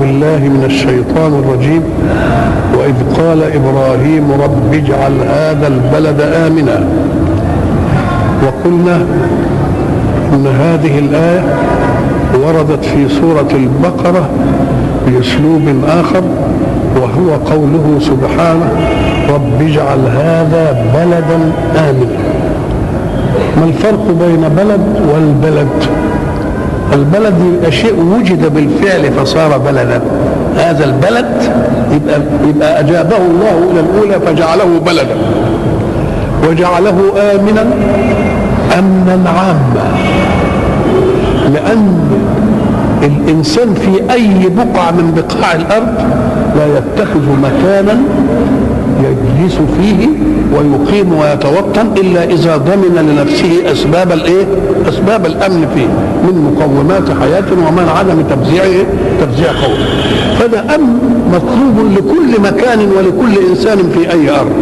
بالله من الشيطان الرجيم. وإذ قال إبراهيم رب اجعل هذا البلد آمنا. وقلنا إن هذه الآية وردت في سورة البقرة بأسلوب آخر وهو قوله سبحانه رب اجعل هذا بلدا آمنا. ما الفرق بين بلد والبلد؟ البلد يبقى شيء وجد بالفعل فصار بلدا. هذا البلد يبقى يبقى أجابه الله إلى الأولى فجعله بلدا. وجعله آمنا أمنا عاما. لأن الإنسان في أي بقعة من بقاع الأرض لا يتخذ مكانا يجلس فيه ويقيم ويتوطن إلا إذا ضمن لنفسه أسباب الإيه؟ أسباب الأمن فيه من مقومات حياه ومن عدم تفزيعه تفزيع قوم. فده أمن مطلوب لكل مكان ولكل إنسان في أي أرض.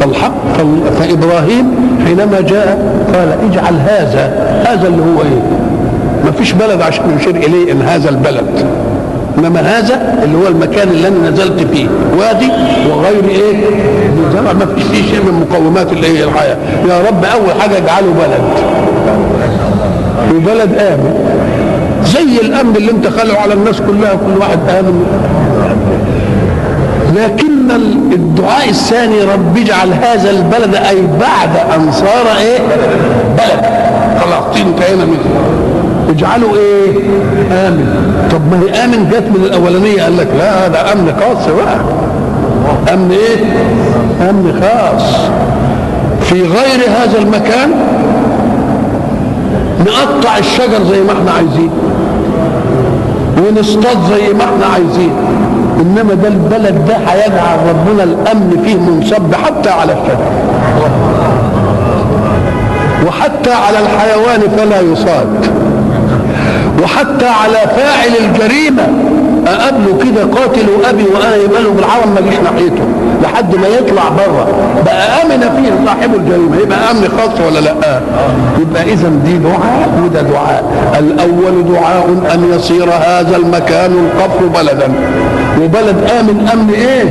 فالحق فإبراهيم حينما جاء قال اجعل هذا هذا اللي هو إيه؟ ما فيش بلد عشان يشير إليه إن هذا البلد انما هذا اللي هو المكان اللي أنا نزلت فيه. وادي وغير إيه؟ زرع ما فيش فيه شيء من مقومات الايه الحياة. يا رب أول حاجة اجعله بلد. وبلد آمن. زي الأمن اللي أنت خلقه على الناس كلها كل واحد آمن. لكن الدعاء الثاني رب اجعل هذا البلد أي بعد أن صار إيه؟ بلد. خلاص انتهينا منه. اجعله إيه؟ آمن. طب ما هي آمن جت من الأولانية. قال لك لا هذا أمن خاص بقى. أمن إيه؟ أمن خاص. في غير هذا المكان نقطع الشجر زي ما إحنا عايزين. ونصطاد زي ما إحنا عايزين. إنما ده البلد ده هيجعل ربنا الأمن فيه منصب حتى على الشجر. وحتى على الحيوان فلا يصاد. وحتى على فاعل الجريمة. أقابله كده قاتل أبي وأنا يبقى بالعرم ما اجيش ناحيته. لحد ما يطلع بره. بقى آمن فيه صاحب الجريمة. يبقى أمن خاص ولا لأ؟ يبقى اذا دي دعاء. وده دعاء. الأول دعاء أن يصير هذا المكان القبر بلدا. وبلد آمن أمن إيه؟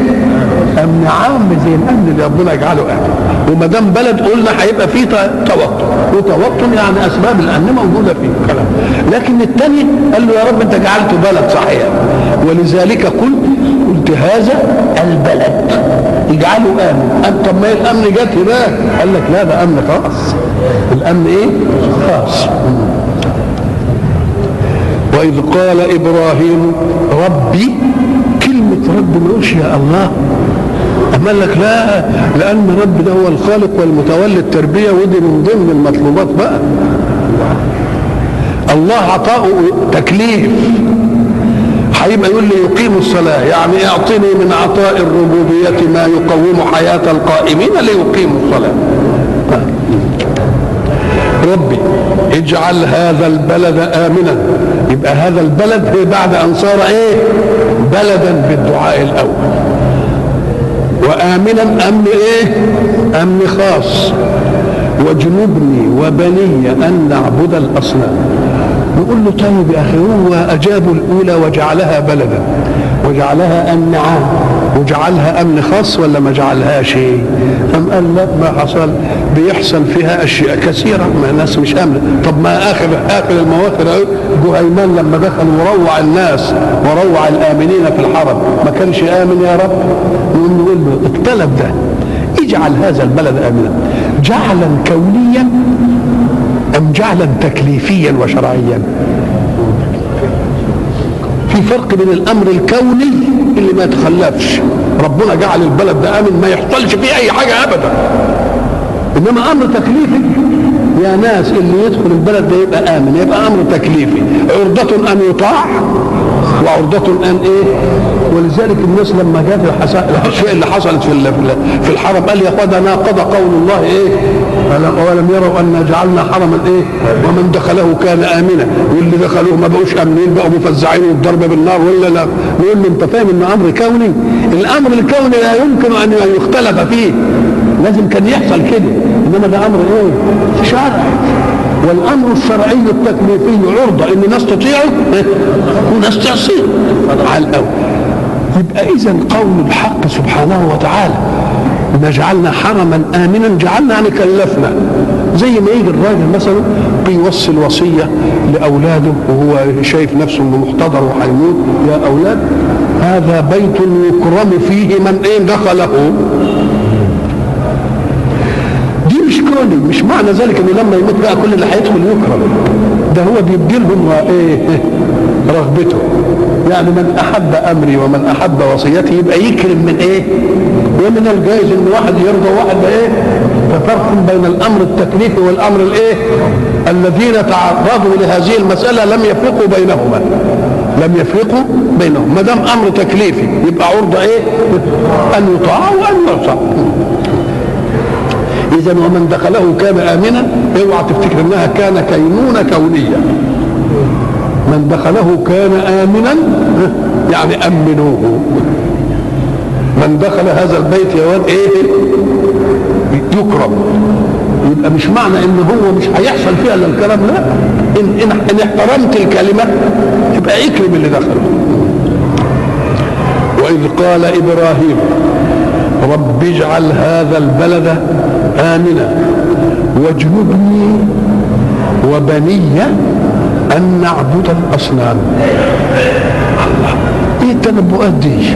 أمن عام زي الأمن اللي ربنا يجعله امن وما دام بلد قلنا هيبقى فيه توطن وتوطن يعني أسباب الأمن موجودة فيه. كلام. لكن الثاني قال له يا رب أنت جعلته بلد صحيح. ولذلك قلت قلت هذا البلد. اجعله أمن. أم طب ما الأمن جت هناك. قال لك لا ده أمن خاص. الأمن إيه؟ خاص. وإذ قال إبراهيم ربي كلمة رب يقولش يا الله؟ قال لك لا لأن رب ده هو الخالق والمتولي التربية ودي من ضمن المطلوبات بقى. الله عطاؤه تكليف. هيبقى يقول لي يقيم الصلاة يعني اعطني من عطاء الربوبية ما يقوم حياة القائمين ليقيموا الصلاة. ربي اجعل هذا البلد آمنا. يبقى هذا البلد بعد أن صار إيه؟ بلدا بالدعاء الأول. وآمنا أمن إيه؟ أمن خاص. واجنبني وبني أن نعبد الأصنام. نقول له طيب يا أخي هو أجابوا الأولى وجعلها بلدا. وجعلها أمن عام وجعلها أمن خاص ولا ما جعلهاش؟ أم قال لا ما حصل. بيحصل فيها أشياء كثيرة ما الناس مش آمنة. طب ما آخر آخر المواخر جهيمان لما دخل وروع الناس وروع الآمنين في الحرم ما كانش آمن يا رب؟ نقول له الطلب ده اجعل هذا البلد آمنا. جعلا كونيا أم جعلا تكليفيا وشرعيا؟ في فرق بين الأمر الكوني اللي ما يتخلفش. ربنا جعل البلد ده آمن ما يحصلش فيه أي حاجة أبدا. إنما أمر تكليفي. يا ناس اللي يدخل البلد ده يبقى آمن يبقى أمر تكليفي. عرضة أن يطاع وعرضة أن إيه؟ ولذلك الناس لما جاءت الأشياء اللي حصلت في في الحرم قال يا أخوانا ناقض قول الله إيه؟ ولم يروا أن جعلنا حرما إيه؟ ومن دخله كان آمنا. واللي دخلوه ما بقوش آمنين بقوا مفزعين والضرب بالنار ولا لا. نقول له أنت فاهم انه أمر كوني؟ الأمر الكوني لا يمكن أن يختلف فيه. لازم كان يحصل كده. إنما ده أمر إيه؟ شرع والأمر الشرعي التكليفي عرضه إن ناس تطيعه وناس تعصيه. على الأول. يبقى اذا قول الحق سبحانه وتعالى ما جعلنا حرما آمنا جعلنا يعني كلفنا. زي ما يجي الراجل مثلا بيوصي الوصية لأولاده وهو شايف نفسه إنه محتضر وهيموت يا أولاد هذا بيت يكرم فيه من إيه دخله. دي مش معنى ذلك إنه لما يموت بقى كل اللي هيدخل يكرم. ده هو بيبدي لهم إيه رغبته. يعني من أحب أمري ومن أحب وصيتي يبقى يكرم من إيه؟ ومن الجائز إن واحد يرضى واحد إيه ففرق بين الأمر التكليفي والأمر الإيه؟ الذين تعرضوا لهذه المسألة لم يفرقوا بينهما. لم يفرقوا بينهم. ما دام أمر تكليفي يبقى عرضه إيه؟ أن يطاع وأن يعصى إذا ومن دخله كان آمنا اوعى تفتكر أنها كان كينونة كونية. من دخله كان آمنا يعني آمنوه. من دخل هذا البيت يا واد إيه؟ يكرم. يبقى مش معنى إن هو مش هيحصل فيها إلا الكلام لا. ان ان, إن احترمت الكلمة يبقى اكرم اللي دخله. وإذ قال إبراهيم رب اجعل هذا البلد امنا واجنبني وبني أن نعبد الأصنام. الله. إيه التنبؤات دي؟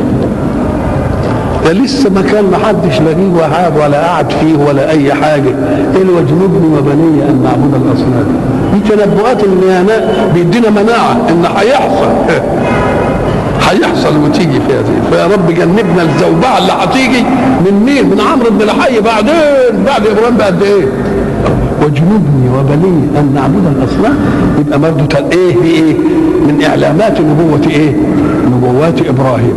ده لسه مكان ما حدش لاقيه وقعد ولا قعد فيه ولا أي حاجة. إيه واجنبني وبني أن نعبد الأصنام؟ دي تنبؤات ان بيدينا مناعة إن هيحصل. هيحصل وتيجي في هذه فيا رب جنبنا الزوبعة اللي هتيجي من مين؟ من عمرو بن الحي بعدين بعد إبراهيم بقد إيه؟ واجنبني وبني أن نعبد الأصنام يبقى برضه إيه بايه؟ من إعلامات نبوة إيه؟ نبوات إبراهيم.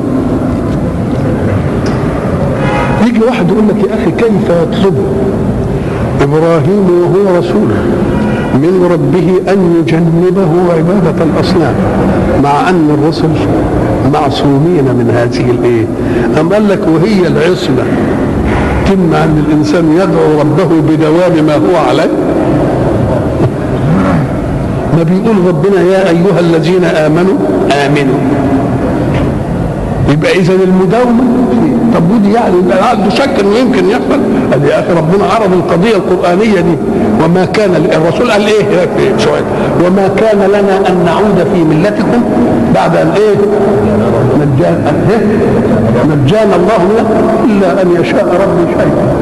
يجي واحد يقول لك يا أخي كيف يطلب إبراهيم وهو رسول من ربه أن يجنبه عبادة الأصنام مع أن الرسل معصومين من هذه الإيه؟ أم قال لك وهي العصمة. تمنع أن الإنسان يدعو ربه بدوام ما هو عليه. ما بيقول ربنا يا أيها الذين آمنوا آمنوا. يبقى اذا المداومه طب ودي يعني عنده شك إنه يمكن يحصل؟ قال يا أخي ربنا عرض القضية القرآنية دي. وما كان الرسول قال إيه؟ شوية وما كان لنا أن نعود في ملتكم بعد ان إيه؟ نجانا نجانا الله إلا أن يشاء ربي شيئا.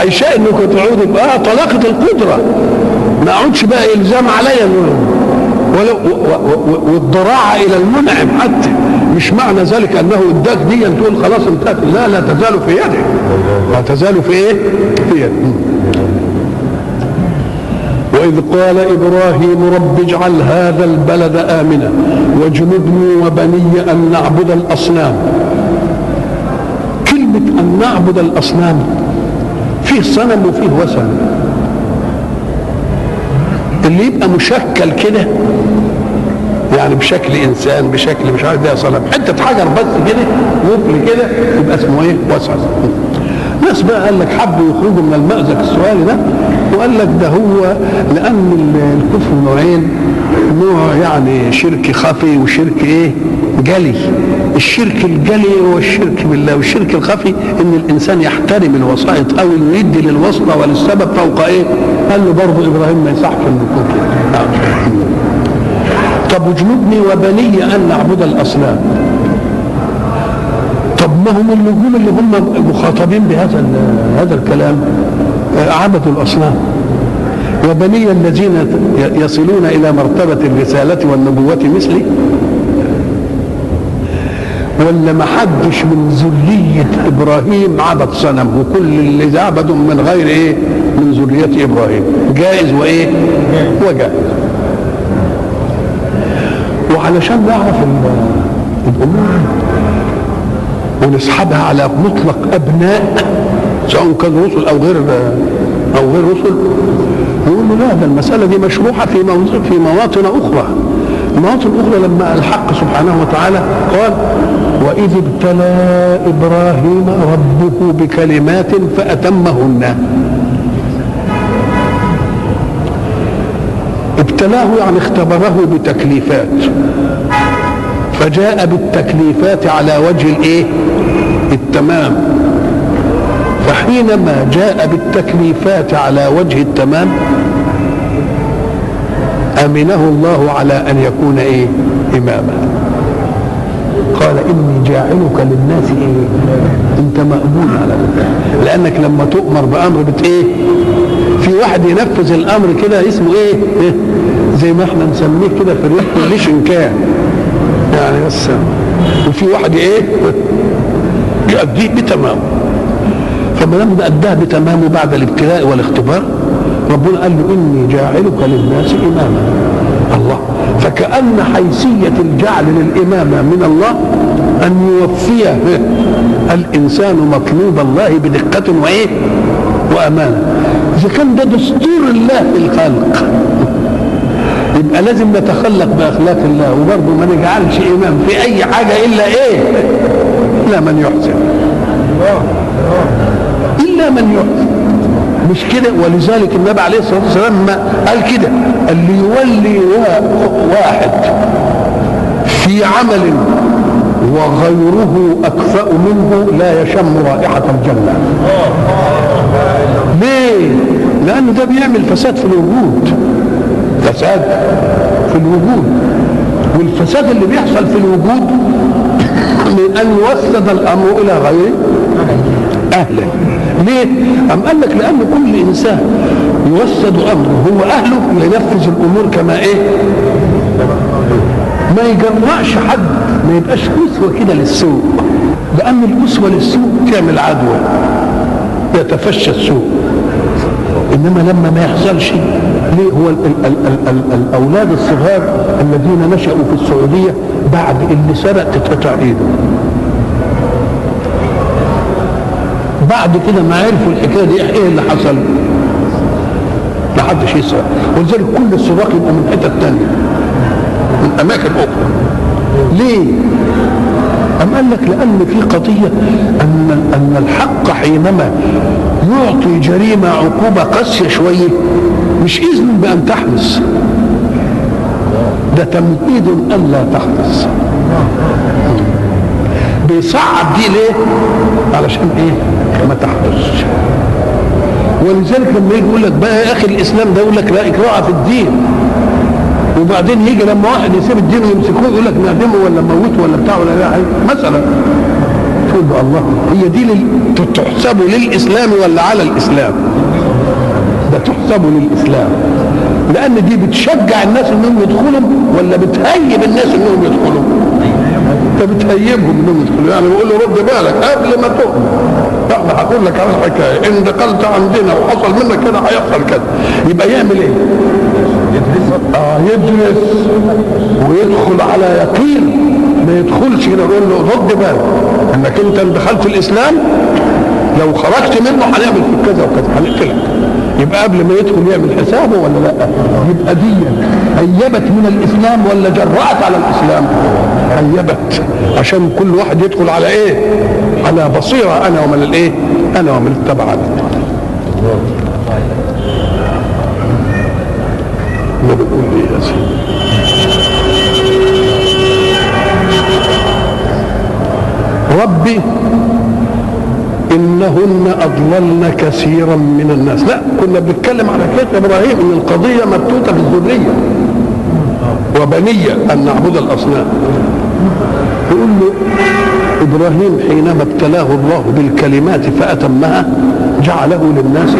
هيشاء إنكم تعودوا. آه طلاقة القدرة. ما اقعدش بقى إلزام عليا. والضراعة إلى المنعم حتى. مش معنى ذلك أنه إداك دي تقول خلاص انتهت. لا لا تزال في يده لا تزال في إيه؟ في يده وإذ قال إبراهيم رب اجعل هذا البلد آمنا واجنبني وبني أن نعبد الأصنام. كلمة أن نعبد الأصنام فيه صنم وفيه وثن. اللي يبقى مشكل كده يعني بشكل إنسان بشكل مش عارف ده صنم. حتة حجر بس كده وفل كده يبقى اسمه إيه؟ وثن. ناس بقى قال لك حبوا يخرجوا من المأزق السؤالي ده وقال لك ده هو لأن الكفر نوعين. نوع يعني شرك خفي وشرك إيه؟ جلي. الشرك الجلي هو الشرك بالله والشرك الخفي إن الإنسان يحترم الوسائط أو إنه يدي للوصلة وللسبب فوق إيه؟ قال له برضه إبراهيم ما يصحش كده طب واجنبني وبني أن نعبد الأصنام. طب ما هم النجوم اللي هم مخاطبين بهذا هذا الكلام؟ عبدوا الأصنام وبني الذين يصلون إلى مرتبة الرسالة والنبوة مثلي ولا ما حدش من ذرية إبراهيم عبد صنم وكل اللي عبدوا من غير إيه؟ من ذرية إبراهيم جائز وإيه؟ وجائز وعلشان نعرف الأمور ونسحبها على مطلق أبناء سواء كان رسل أو غير أو غير رسل. نقول له لا ده المسألة دي مشروحة في في مواطن أخرى. المواطن الأخرى لما الحق سبحانه وتعالى قال وإذ ابتلى إبراهيم ربه بكلمات فأتمهن. ابتلاه يعني اختبره بتكليفات. فجاء بالتكليفات على وجه الإيه؟ التمام. فحينما جاء بالتكليفات على وجه التمام آمنه الله على أن يكون إيه؟ إماما. قال إني جاعلك للناس إيه؟ انت مأمون على ذلك. لأنك لما تؤمر بأمر بت إيه؟ في واحد ينفذ الأمر كده اسمه إيه, إيه؟ زي ما إحنا نسميه كده في الريح ليش إن كان. يعني بس. وفي واحد إيه؟ يؤديه بتمامه فما دام اداه بتمامه بعد الابتلاء والاختبار ربنا قال له إني جاعلك للناس إماما. الله. فكأن حيثية الجعل للإمامة من الله أن يوفي الإنسان مطلوب الله بدقة وإيه؟ وأمانة. إذا كان ده دستور الله في الخلق. يبقى لازم نتخلق بأخلاق الله وبرضه ما نجعلش إمام في أي حاجة إلا إيه؟ إلا من يحسن. إلا من يحسن مش كده؟ ولذلك النبي عليه الصلاة والسلام ما قال كده. اللي يولي واحد في عمل وغيره أكفأ منه لا يشم رائحة الجنة. ليه؟ لأنه ده بيعمل فساد في الوجود. فساد في الوجود. والفساد اللي بيحصل في الوجود من أن يوسد الأمر إلى غير اهله ليه؟ أم قال لك لأن كل إنسان يوسد أمره هو أهله ينفذ الأمور كما إيه؟ ما يجرأش حد ما يبقاش أسوة كده للسوء لأن الأسوة للسوء تعمل عدوى يتفشى السوء إنما لما ما يحصلش ليه؟ هو ال ال ال ال ال الأولاد الصغار الذين نشأوا في السعودية بعد اللي سرق تتقطع إيده. بعد كده ما عرفوا الحكاية دي إيه اللي حصل؟ ما حدش يسرق ولذلك كل السراق يبقوا من حتت ثانية من أماكن أخرى ليه؟ أم قال لك لأن في قضية أن أن الحق حينما يعطي جريمة عقوبة قاسية شوية مش إذن بأن تحدث ده تمهيد أن لا تحدث بيصعب دي ليه؟ علشان إيه؟ ما تحدثش ولذلك لما يجي يقول لك بقى يا أخي الإسلام ده يقول لك لا اكراه في الدين وبعدين يجي لما واحد يسيب الدين ويمسكوه يقول لك نعدمه ولا نموته ولا بتاع ولا لا مثلا تقول له الله هي دي. تحسب للإسلام ولا على الإسلام؟ ده تحسب للإسلام لأن دي بتشجع الناس إنهم يدخلوا ولا بتهيب الناس إنهم يدخلوا؟ بتهيبهم إنهم يدخلوا. يعني بقول له رد بالك قبل ما تؤمن إحنا هقول لك على الحكاية. إن دخلت عندنا وحصل منك كده هيحصل كده. يبقى يعمل إيه؟ يدرس. آه يدرس. ويدخل على يقين. ما يدخلش كده يقول له رد بالك. إنك أنت دخلت الإسلام لو خرجت منه هنعمل فيك كذا وكذا. هنقتلك يبقى قبل ما يدخل يعمل حسابه ولا لأ؟ يبقى دي هيبت من الإسلام ولا جرأت على الإسلام؟ هيبت. عشان كل واحد يدخل على إيه؟ على بصيرة أنا ومن الإيه؟ أنا ومن اتبعني ما بتقول إيه يا سيدي؟ ربي إنهن أضللن كثيرا من الناس. لا كنا بنتكلم على كده إبراهيم إن القضية مبتوتة في الذريه وبنية أن نعبد الأصنام. يقول له إبراهيم حينما ابتلاه الله بالكلمات فأتمها جعله للناس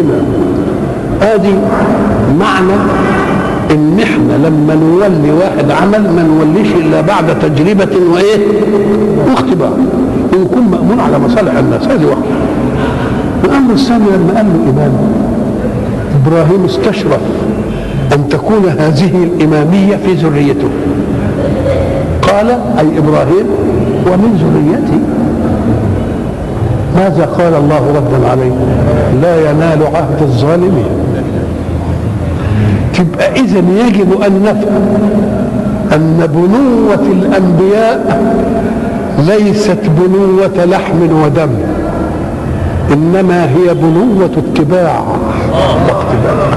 إماما. ادي معنى إن إحنا لما نولي واحد عمل ما نوليش إلا بعد تجربة وإيه؟ واختبار. ويكون مأمون على مصالح الناس. هذه واحدة. الأمر الثاني لما قال له إمام إبراهيم استشرف أن تكون هذه الإمامية في ذريته. قال أي إبراهيم ومن ذريتي ماذا قال الله ردا عليه؟ لا ينال عهد الظالمين. تبقى إذا يجب أن نفهم أن بنوة الأنبياء ليست بنوة لحم ودم إنما هي بنوة اتباع. واقتباع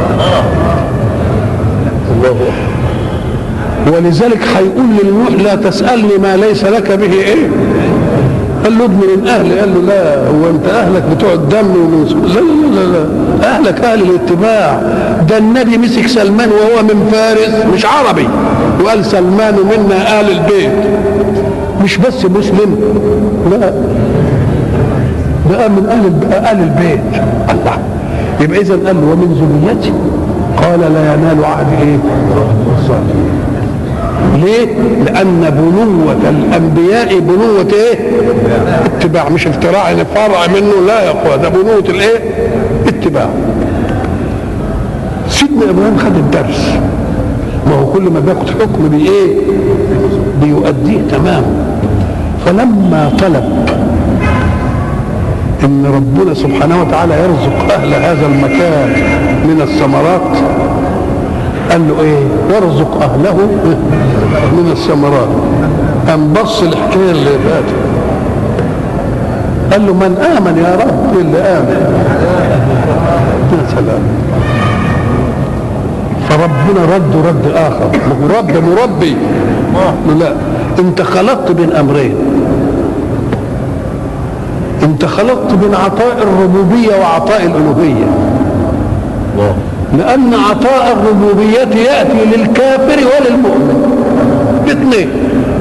ولذلك هيقول للنوح لا تسألني ما ليس لك به إيه قال له ابن من أهلي. قال له لا هو أنت أهلك بتوع الدم ومن لا لا لا لا. أهلك أهل الاتباع. ده النبي مسك سلمان وهو من فارس مش عربي. وقال سلمان منا أهل البيت. مش بس مسلم لا ده من أهل أهل البيت الله يبقى اذا قال ومن ذريتي قال لا ينال عهد إيه ليه؟ لأن بنوة الأنبياء بنوة إيه؟ اتباع مش افتراع فرع منه لا يا أخوة ده بنوة الإيه؟ اتباع. سيدنا إبراهيم خد الدرس ما هو كل ما بياخد حكم بإيه؟ بيؤديه تمام فلما طلب إن ربنا سبحانه وتعالى يرزق أهل هذا المكان من الثمرات قال له إيه؟ وارزق أهله من الثمرات. قام بص الحكاية اللي فاتت. قال له من آمن يا رب؟ اللي آمن؟ يا سلام. فربنا رد رد آخر. رب مربي. لا أنت خلطت بين أمرين. انت خلطت بين عطاء الربوبية وعطاء الألوهية. لأن عطاء الربوبية يأتي للكافر وللمؤمن. الاثنين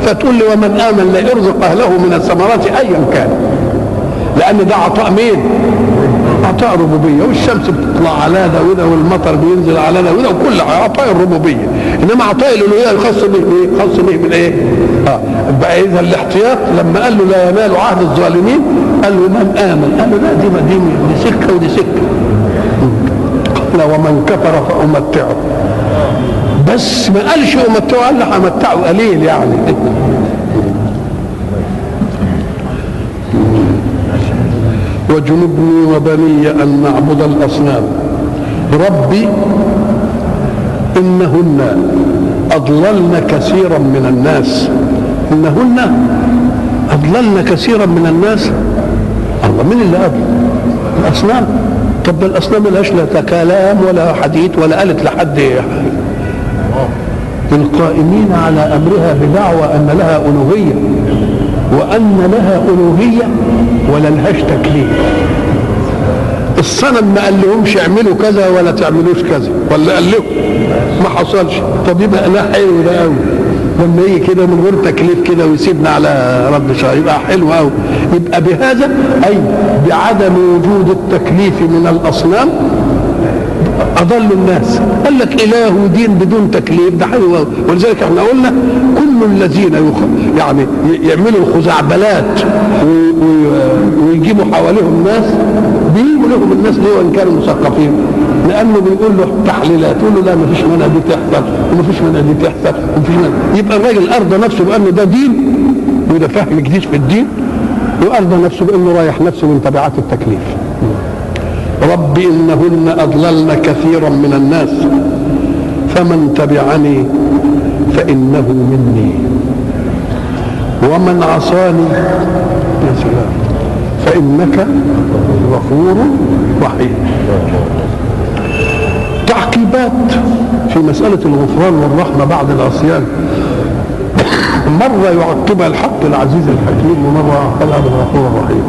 فتقول لي ومن آمن لا يرزق أهله من الثمرات أيا كان. لأن ده عطاء مين؟ عطاء ربوبية. والشمس بتطلع على ده وده والمطر بينزل على ده وده وكل عطاء الربوبية. إنما عطاء الألوهية الخاص به بإيه؟ خاص به بالإيه؟ آه. بقى إذا الاحتياط لما قال له لا ينال عهد الظالمين قال له من آمن؟ قال له لا دي دي, دي سكة ودي سكة. قال ومن كفر فأمتعه. بس ما قالش أمتعه قال له أمتعه قليل يعني. وجنبني وبني أن نعبد الأصنام. ربي إنهن أضللن كثيرا من الناس. إنهن أضللن كثيرا من الناس؟ الله. مين اللي أضل الأصنام. طب الأصنام ملهاش لا كلام ولا حديث ولا قالت لحد القائمين على أمرها بدعوى أن لها ألوهية وأن لها ألوهية ولا لهاش تكليف. الصنم ما قال لهمش اعملوا كذا ولا تعملوش كذا. ولا قال لهم ما حصلش. طب يبقى لا حلو ده قوي لما يجي كده من غير تكليف كده ويسيبنا على رد شهر يبقى حلو قوي يبقى بهذا أي بعدم وجود التكليف من الأصنام أضل الناس قال لك إله ودين بدون تكليف ده حلو قوي ولذلك إحنا قلنا كل الذين. يعني يعملوا الخزعبلات. ويجيبوا حواليهم ناس بيجيبوا لهم الناس ليه وان كانوا مثقفين. لأنه بيقول له تحليلات يقول له لا ما فيش منها دي تحصل وما فيش منها دي تحصل وما فيش منها يبقى الراجل أرضى نفسه بأنه ده دين وده فهم جديد في الدين وأرضى نفسه بأنه رايح نفسه من تبعات التكليف. رب إنهن أضللن كثيرا من الناس فمن تبعني فإنه مني. ومن عصاني يا سلام. فإنك غفور رحيم. تعقيبات في مسألة الغفران والرحمة بعد العصيان. مرة يعقبها الحق العزيز الحكيم ومرة يعقبها بالغفور الرحيم.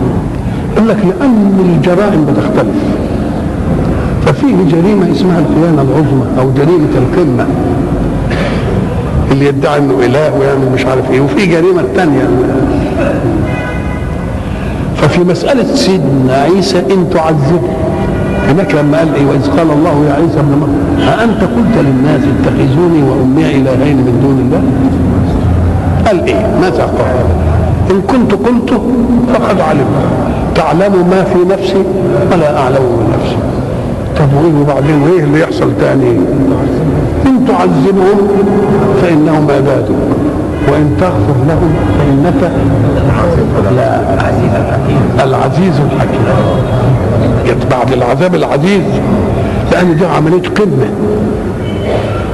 يقول لك لأن الجرائم بتختلف. ففيه جريمة اسمها الخيانة العظمى أو جريمة القمة. اللي يدعي إنه إله ويعمل مش عارف إيه. وفي جريمة ثانية ففي مسألة سيدنا عيسى إن تعذبه هناك لما قال إيه وإذ قال الله يا عيسى ابن مريم أأنت قلت للناس اتخذوني وأمي إلهين من دون الله؟ قال إيه؟ ماذا قال؟ إن كنت قلت فقد علمت تعلم ما في نفسي ولا أعلم من نفسي طب وإيه وبعدين وإيه اللي يحصل تاني؟ إن تعذبهم فإنهم عبادك وإن تغفر لهم فإنك لا العزيز الحكيم. جت بعد العذاب العزيز لأن دي عملية قمة.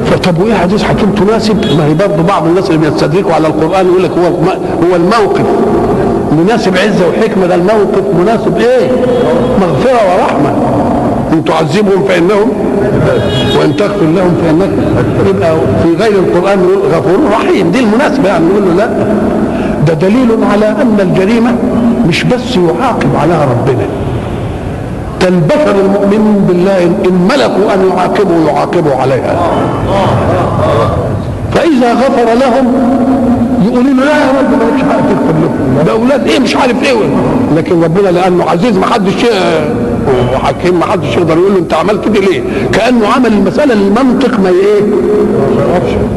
فطب وإيه حديث حكيم تناسب؟ ما هي برضه بعض الناس اللي بيستدركوا على القرآن يقول لك هو هو الموقف. مناسب عزة وحكمة ده الموقف مناسب إيه؟ مغفرة ورحمة. أن تعذبهم فإنهم وأن تغفر لهم فانك يبقى في غير القرآن غفور رحيم. دي المناسبة يعني نقول له لا. ده دليل على أن الجريمة مش بس يعاقب عليها ربنا. ده البشر المؤمنين بالله إن ملكوا أن يعاقبوا يعاقبوا عليها. فإذا غفر لهم يقولوا له لا يا رب مالكش حق تغفر لهم ده أولاد إيه؟ مش عارف إيه. لكن ربنا لأنه عزيز ما حدش وحكيم ما حدش يقدر يقول له انت عملت كده ليه؟ كأنه عمل المسألة المنطق ما إيه؟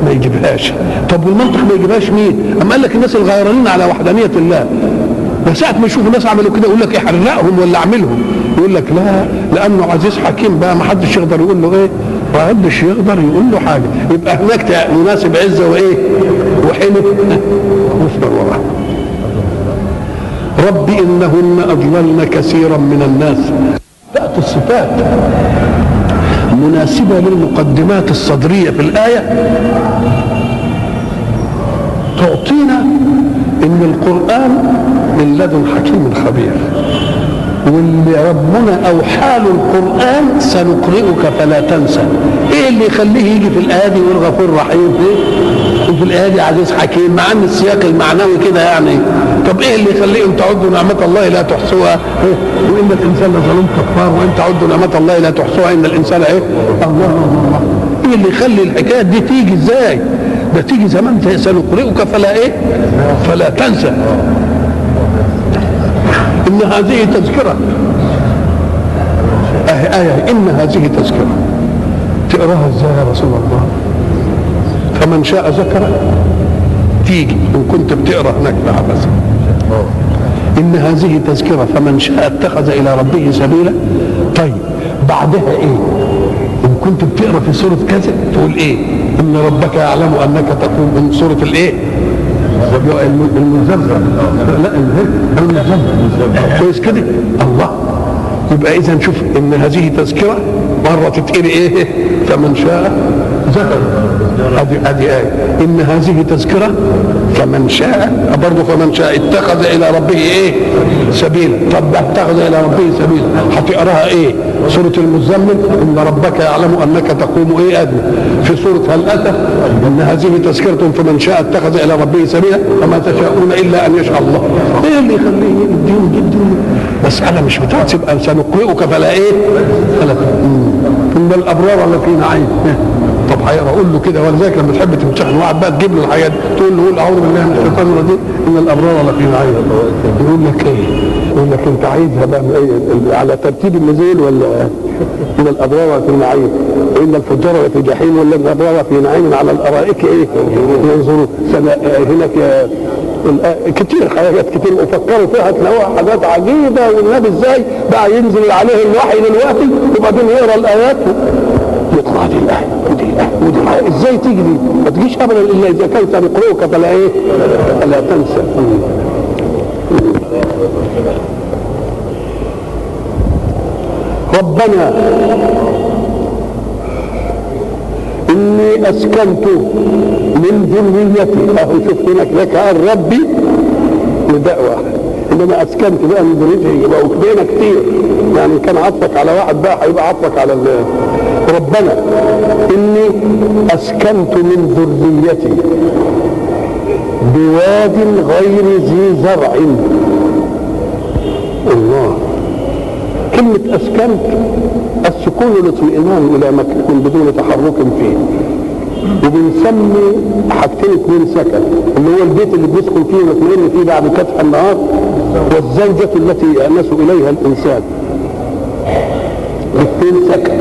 ما يجيبهاش. طب والمنطق ما يجيبهاش مين؟ أما قال لك الناس الغيرانين على وحدانية الله. ده ساعة ما يشوفوا الناس عملوا كده يقول لك احرقهم ولا اعملهم. يقول لك لا لأنه عزيز حكيم بقى ما حدش يقدر يقول له إيه؟ ما حدش يقدر يقول له حاجة. يبقى هناك مناسب عزة وإيه؟ وحلف. واصبر وراه رب انهن أضللن كثيرا من الناس. تاتي الصفات مناسبة للمقدمات الصدرية في الآية. تعطينا إن القرآن من لدن حكيم خبير. واللي ربنا اوحى له القرآن سنقرئك فلا تنسى. إيه اللي يخليه يجي في الايه دي يقول غفور رحيم إيه؟ وفي الايه دي عزيز حكيم مع إن السياق المعنوي كده يعني. طب إيه اللي يخليه إن تعدوا نعمة الله لا تحصوها؟ إيه؟ وإن الإنسان لظلوم كفار وإن تعدوا نعمة الله لا تحصوها إن الإنسان إيه؟ الله الله. إيه اللي يخلي الحكاية دي تيجي إزاي؟ ده تيجي زمان سنقرئك فلا إيه؟ فلا تنسى. إن هذه تذكرة. آية آية إن هذه تذكرة. تقراها إزاي يا رسول الله؟ فمن شاء ذكر. تيجي إن كنت بتقرأ هناك بس. إن هذه تذكرة فمن شاء اتخذ إلى ربه سبيلا. طيب بعدها إيه؟ إن كنت بتقرأ في سورة كذا تقول إيه؟ إن ربك يعلم أنك تقوم من سورة الإيه؟ المزمزم لا كويس كده الله يبقى اذا شوف ان هذه تذكره مره تتقري إيه فمن شاء ذكر ادي ادي آية. إن هذه تذكرة فمن شاء برضه فمن شاء اتخذ إلى ربه إيه؟ سبيلا طب اتخذ إلى ربه سبيلا هتقراها إيه؟ سورة المزمل. إن ربك يعلم أنك تقوم إيه أدنى. في سورة هل أتى إن هذه تذكرة فمن شاء اتخذ إلى ربه سبيلا وما تشاءون إلا أن يشاء الله. إيه اللي يخليه الدين جدا مسألة مش بتاعت تبقى سنقرئك فلا إيه؟ فلا إن الأبرار لفي نعيم طب أقول له كده ولذلك لما تحب تمتحن واحد بقى تجيب له الحاجات تقول له قول أعوذ بالله من الشيطان الرجيم إن الأبرار لفي نعيم يقول لك إيه؟ يقول لك أنت عايزها بقى على ترتيب النزول ولا ان الأبرار في نعيم وان الفجار في جحيم ولا ان الأبرار في نعيم على الأرائك إيه؟ ينظرون هناك كتير حاجات كتير وفكروا فيها. تلاقوها حاجات عجيبة والنبي إزاي بقى ينزل عليه الوحي دلوقتي وبعدين يقرأ الآيات؟ هذه الايه ودي ودي إزاي تيجي دي؟ ما تجيش ابدا إلا إذا كان سنقرئك فلا إيه؟ فلا تنسى. ربنا إني أسكنت من ذريتي. اهو شفت هناك لك ربي نداء واحد انما أسكنت بقى من ذريتي يبقى بينا كتير. يعني كان عطفك على واحد بقى هيبقى عطفك على ربنا إني أسكنت من ذريتي بواد غير ذي زرع. الله. كلمة أسكنت السكون الاطمئنان إلى مكان بدون تحرك فيه. وبنسمي حاجتين اثنين سكن اللي هو البيت اللي بيسكن فيه ويطمئن فيه بعد كتح النهار والزوجة التي يأنس إليها الإنسان. الاثنين سكن.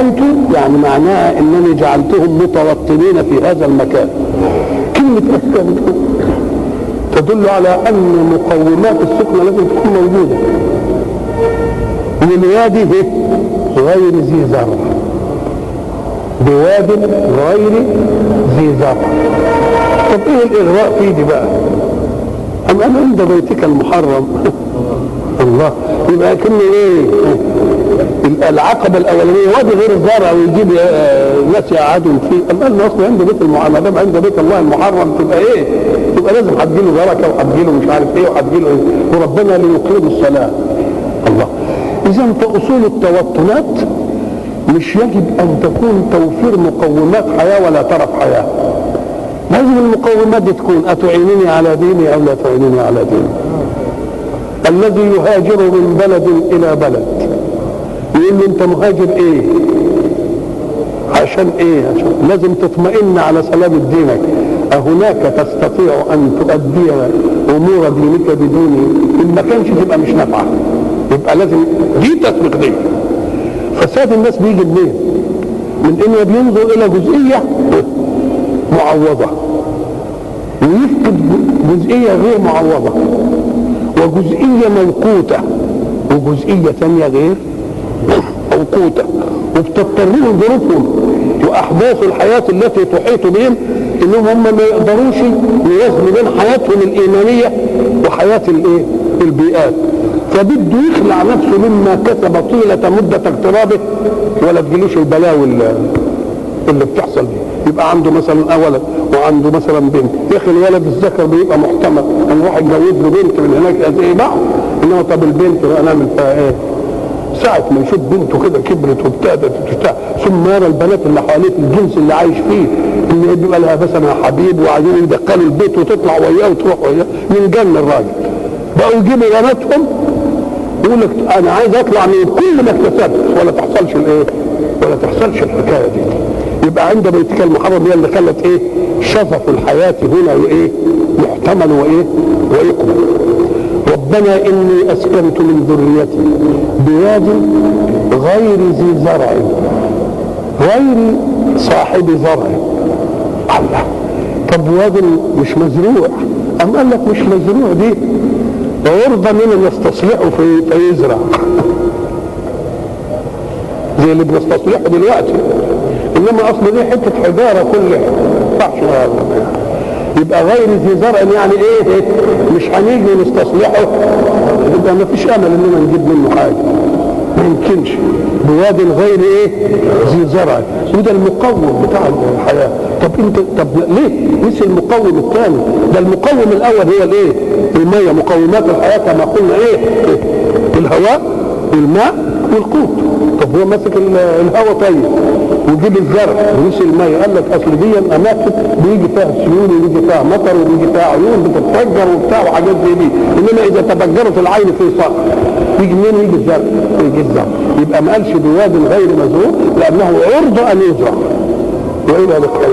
أسكنت يعني معناها أنني جعلتهم متوطنين في هذا المكان. كلمة أسكنت تدل على أن مقومات السكنة لازم تكون موجودة. والوادي غير ذي زرع. بواد غير ذي زرع. طب إيه الإغراء فيه دي بقى؟ أم أنا عند بيتك المحرم؟ الله يبقى كن إيه؟ العقبه الاولانيه وادي غير الزرع ويجيب ناس يقعدوا فيه. أما انه أصلا عند بيت المحرم ما دام بيت الله المحرم تبقى إيه؟ تبقى لازم هتجيله بركة وهتجيله مش عارف إيه وهتجيله إيه وربنا ليقيم الصلاة. الله. اذا فأصول التوطنات مش يجب أن تكون توفير مقومات حياة ولا ترف حياة. لازم المقومات دي تكون أتعينني على ديني أو لا تعينني على ديني؟ الذي يهاجر من بلد إلى بلد. يقول له انت مهاجر إيه؟ عشان إيه؟ عشان لازم تطمئن على سلامة دينك أهناك تستطيع أن تؤدي أمور دينك بدوني إن ما كانش تبقى مش نافعة. يبقى لازم دي تطبيق دي فساد الناس بيجي منين؟ من انه بينظر إلى جزئية معوضة. ويفقد جزئية غير معوضة. وجزئية موقوتة. وجزئية ثانية غير موقوته وبتضطرهم ظروفهم وأحداث الحياة التي تحيط بهم إنهم هم ما يقدروش يوازنوا بين حياتهم الإيمانية وحياة الإيه؟ البيئات. فبده يخلع نفسه مما كسب طيلة مدة اقترابه ولا تجيلوش البلاوي اللي, بتحصل دي. يبقى عنده مثلا ولد وعنده مثلا بنت. يا أخي الولد الذكر بيبقى محتمل. ان واحد يجوز له بنت من هناك قد إيه معه. انما طب البنت بقى نعمل فيها إيه؟ ساعة ما يشوف بنته كده كبرت وابتدت وبتاع ثم يرى البنات اللي حواليه الجنس اللي عايش فيه ان بيبقى لها مثلا حبيب وعايزين يدخلوا البيت وتطلع وياه وتروح وياه من جن الراجل بقوا يجيبوا بناتهم يقول لك أنا عايز أطلع من كل ما اكتسبت ولا تحصلش الإيه؟ ولا تحصلش الحكاية دي. يبقى عند بيتك المحرم هي اللي خلت إيه؟ شفف الحياة هنا وإيه؟ محتمل وإيه؟ ويقبل. ربنا إني أسكنت من ذريتي بواد غير ذي زرع غير صاحب زرع. الله طب واد مش مزروع؟ أم قال لك مش مزروع دي؟ عرضة من يستصلحه في فيزرع زي اللي بنستصلحه دلوقتي. إنما أصل دي حتة حجارة كلها. ما ينفعش يبقى غير ذي زرع يعني إيه؟ مش هنيجي نستصلحه. يبقى ما فيش أمل اننا نجيب منه حاجة. ما يمكنش. بواد غير إيه؟ ذي زرع وده المقوم بتاع الحياة. طب انت طب ليه؟ مش المقوم الثاني. ده المقوم الأول هو الإيه؟ المية. مقومات الحياة كما قلنا إيه, إيه؟ الهواء والماء والقوت. طب هو ماسك الهواء طيب. ويجيب الزرع ونسي الميه قال لك اصل دي أماكن بيجي فيها سيول ويجي فيها مطر ويجي فيها عيون بتتفجر وبتاع وحاجات زي دي. إنما إذا تفجرت العين في صخر يجي منين؟ يجي الزرع يجي الزرع يبقى ما قالش بواد غير مزروع لأنه عرض أن يزرع. وإلى لقاء.